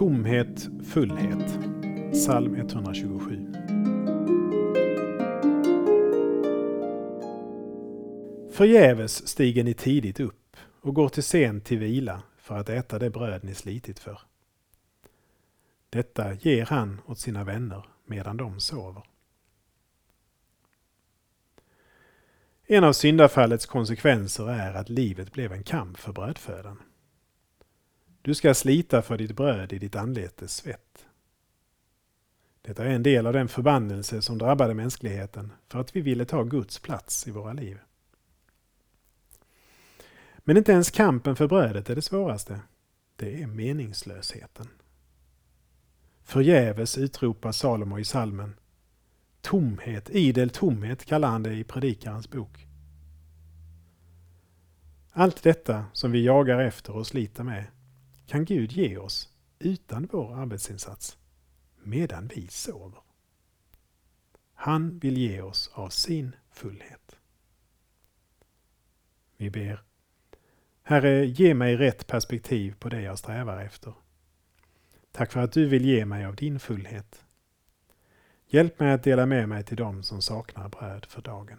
Tomhet, fullhet. Psalm 127. Förgäves stiger ni tidigt upp och går till sent till vila för att äta det bröd ni slitit för. Detta ger han åt sina vänner medan de sover. En av syndafallets konsekvenser är att livet blev en kamp för brödfödan. Du ska slita för ditt bröd i ditt anletes svett. Detta är en del av den förbannelse som drabbade mänskligheten för att vi ville ta Guds plats i våra liv. Men inte ens kampen för brödet är det svåraste. Det är meningslösheten. Förgäves utropar Salomo i salmen. Tomhet, idel tomhet kallar han det i Predikarens bok. Allt detta som vi jagar efter och sliter med kan Gud ge oss utan vår arbetsinsats, medan vi sover. Han vill ge oss av sin fullhet. Vi ber. Herre, ge mig rätt perspektiv på det jag strävar efter. Tack för att du vill ge mig av din fullhet. Hjälp mig att dela med mig till dem som saknar bröd för dagen.